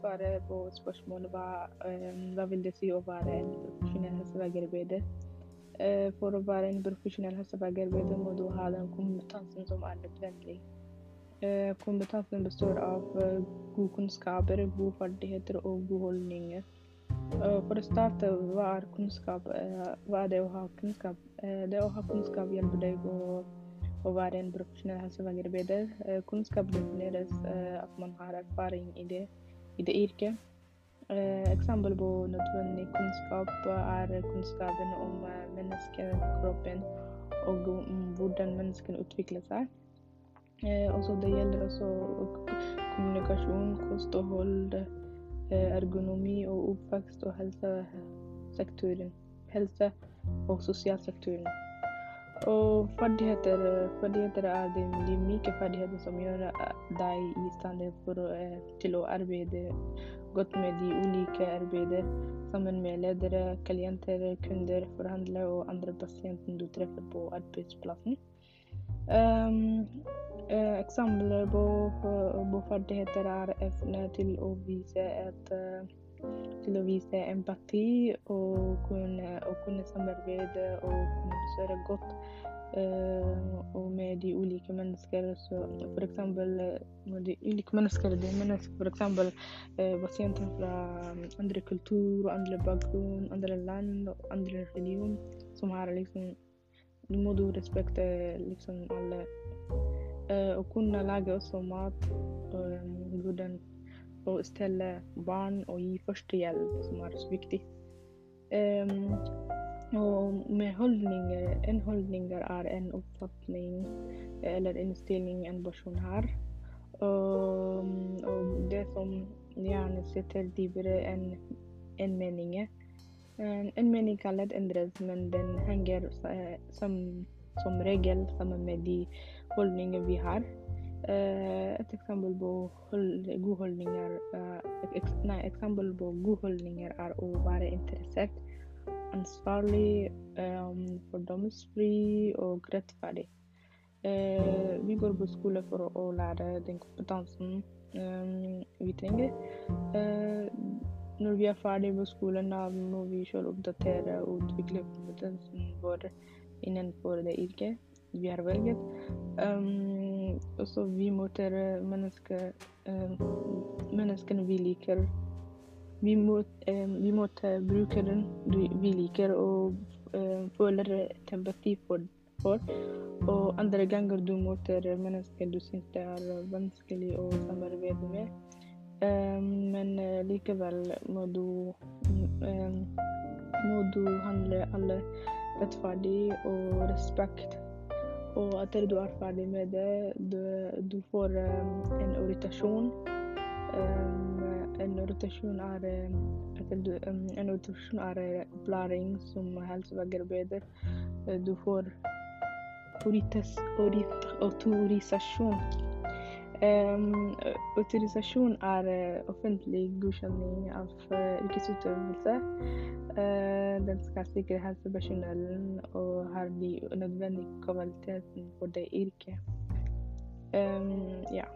svare på spørsmålet hva, eh, hva vil det si å være en profesjonell helsefagarbeider. Eh, For å være en profesjonell helsefagarbeider må du ha den kompetansen som er nødvendig. Eh, Kompetansen består av gode kunnskaper, gode ferdigheter og gode holdninger. For å starte, hva er kunnskap? Hva er det å ha kunnskap? Det å ha kunnskap hjelper deg å, å være en profesjonell helsefagarbeider. Eh, Kunnskap defineres at man har erfaring i det, i det yrket. Eh, Eksempel på nødvendig kunnskap er kunnskapen om eh, menneskekroppen og om hvordan menneskene utvikler seg. Eh, også det gjelder også kommunikasjon, kosthold, hold, ergonomi og oppvekst og helsesektoren. Helse- og sosialsektoren. Og ferdigheter, ferdigheter er de, de myke ferdighetene som gjør eh, deg i stand eh, til å arbeide godt med de ulike arbeider sammen med ledere, klienter, kunder, forhandlere og andre pasienter du treffer på arbeidsplassen. Um, eh, eksempler på, på ferdigheter er evne til å vise et eh, til å vise empati og kunne, og kunne samarbeide og kommunisere godt uh, og med de ulike mennesker. Så for eksempel eh, med de ulike mennesker, det mennesker for eksempel uh, pasienter fra andre kultur, andre bakgrunn, andre land og andre religion som har liksom Nå må du respekte liksom alle. Uh, og kunne lage også mat. Og, hvordan å stelle barn og gi førstehjelp, som er så viktig. Um, og med holdninger En holdninger er en oppfatning eller innstilling en person har. Og, og det som gjerne sitter dypere enn en mening. En, en mening kan lett endres, men den henger eh, som, som regel sammen med de holdninger vi har. Eh, et eksempel på hold, gode holdninger eh, ek, Nei, eksempel på gode holdninger er å være interessert, ansvarlig, um, fordomsfri og rettferdig. Uh, vi går på skole for å lære den kompetansen um, vi trenger. Uh, når vi er ferdig på skolen, må vi selv oppdatere og utvikle kompetansen vår innenfor det yrket vi har velget. Um, også vi møter mennesker, um, menneskene vi liker. Vi, møter brukeren vi liker og um, føler tempati for. Og andre ganger du møter mennesker du syns det er vanskelig å samarbeide med. Men likevel må du må du handle alle rettferdig og respekt. Og etter du er ferdig med det, du, du får um, en orientasjon. Um, en orientasjon er, du, um, en orientasjon er opplæring som helsefagarbeider. Du får autorisasjon. Um, autorisasjon er uh, offentlig godkjenning av uh, yrkesutøvelse. Uh, den skal sikre helsepersonellen og har de nødvendige kvaliteten for det yrket. Um, ja.